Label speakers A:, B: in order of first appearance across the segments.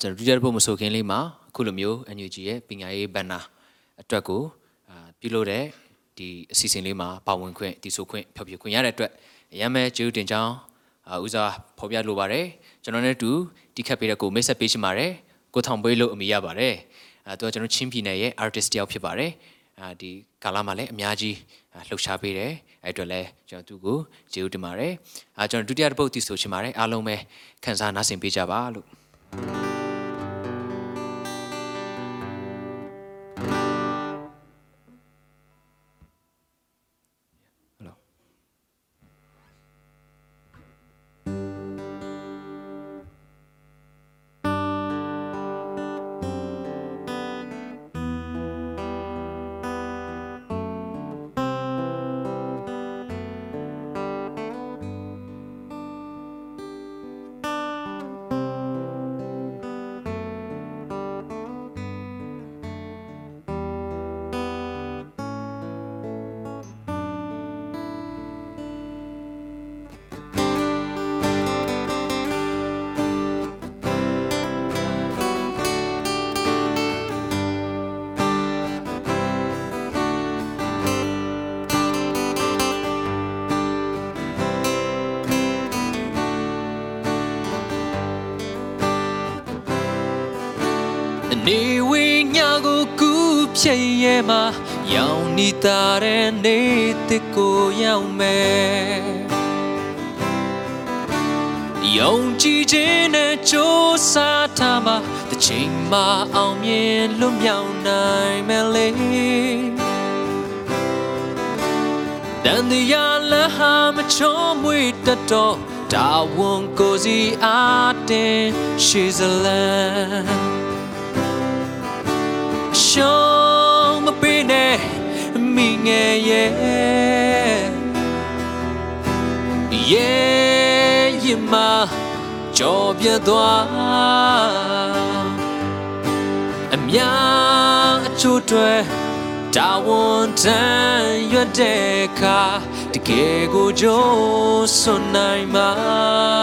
A: ကျွန်တော်ဒုတိယတစ်ပုတ်မဆိုခင်လေးမှာအခုလိုမျိုး NUG ရဲ့ပညာရေးဘဏ္ဍာအတွက်ကိုအာပြုလုပ်တဲ့ဒီအစီအစဉ်လေးမှာပါဝင်ခွင့်ဒီဆိုခွင့်ဖျော်ဖြေခွင့်ရတဲ့အတွက်အရင်မဲ့ကျေးဇူးတင်ကြောင်းအာဦးစားဖော်ပြလိုပါတယ်ကျွန်တော်နဲ့အတူတိခတ်ပေးတဲ့ကိုမိတ်ဆက်ပေးချင်ပါတယ်ကိုထောင်ပွေးလို့အမိရပါတယ်အာသူကကျွန်တော်ချင်းပြည်နယ်ရဲ့ artist တယောက်ဖြစ်ပါတယ်အာဒီကာလာမှာလည်းအများကြီးအာလှုပ်ရှားပေးတယ်အဲ့အတွက်လည်းကျွန်တော်သူ့ကိုကျေးဇူးတင်ပါတယ်အာကျွန်တော်ဒုတိယတစ်ပုတ်တီဆိုချင်ပါတယ်အားလုံးပဲခန်းစားနားဆင်ပေးကြပါလို့ နေဝိညာကိုကူဖြည့်ရဲမှာရောင်နေတာတဲ့နေတစ်ကိုရောက်မယ်ယုံကြည်ခြင်းနဲ့ကြိုးစားထားမှာတစ်ချိန်မှအောင်မြင်လွတ်မြောက်နိုင်မယ်လေတန်တရားလဟာမချောမွေတတ်တော့ဒါဝန်ကိုစီအားတင်ရှိစလန် ရှောင်းမပေးနဲ့မိငယ်ရဲ့ရဲ့ရင်မကြော်ပြတ်သွားအများအချို့တွေတာဝန်တန်ရွတ်တဲ့အခါတကယ်ကိုကြိုးစွန်နိုင်မှာ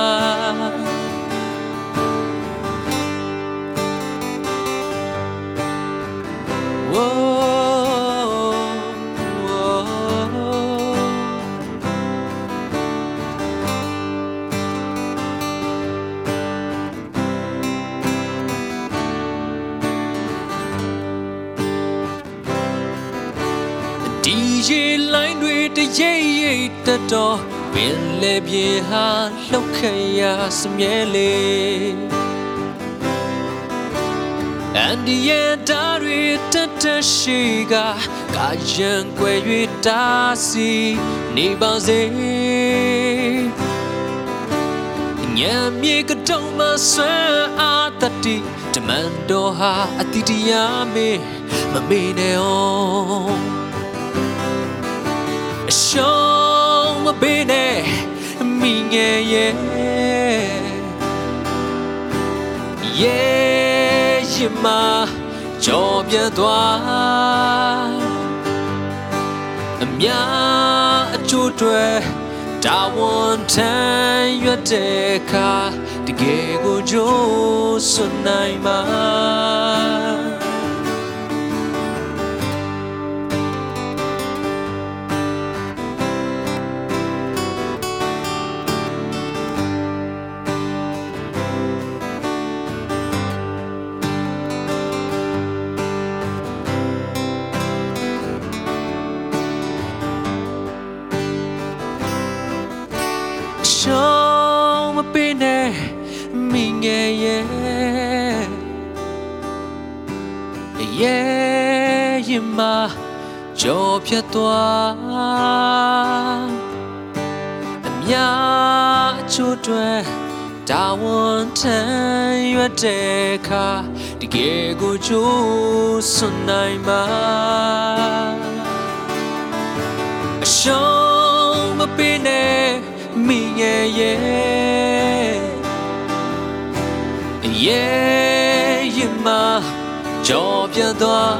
A: ဒီရေလိုင်းတွေတရိပ်ရိပ်တတ်တော့ပင်လေပြေဟာလှုပ်ခရစမြဲလေးအန်ဒီရဲ့တားတွေတတ်တတ်ရှိကကာယံကွယ်၍တားစီနေပါစေညံမြေကတုံးမဆွမ်းအားတတိတမန်တော်ဟာအတိတရားမေမမေ့နဲ့အောင် အရှုံးမပေးနဲ့မိငယ်ရဲ့ရဲ့ရင်မကြော်ပြတ်သွားအများအကျိုးတွေတာဝန်ထမ်းရွက်တဲ့အခါတကယ်ကိုကြိုးစွန်နိုင်မှာ ရှောင်းမပေးနဲ့မိငယ်ရဲ့ရဲ့ရင်မကြော်ဖြတ်သွားအများအချို့တွေတာဝန်ထမ်းရွက်တဲ့အခါတကယ်ကိုကြိုးစွန်နိုင်မှာအရှုံးမပေးနဲ့ မိငယ်ရဲ့ရဲ့ရင်မကြော်ပြတ်သွား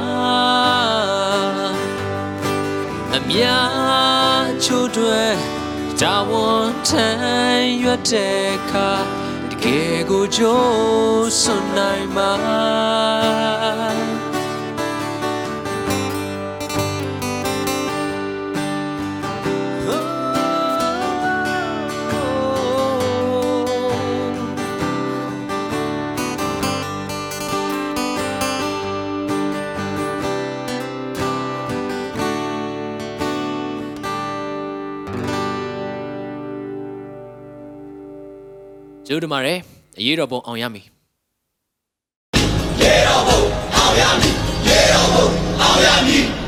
A: အများချို့တွေတာဝန်ထမ်းရွက်တဲ့အခါတကအေကိုကြိုးစွန်နိုင်မှာ ကျိုးတမရဲအရေးတော်ပုံအောင်ရမည်
B: ရေတော်ဘုံအောင်ရမည်ရေတော်ဘုံအောင်ရမည်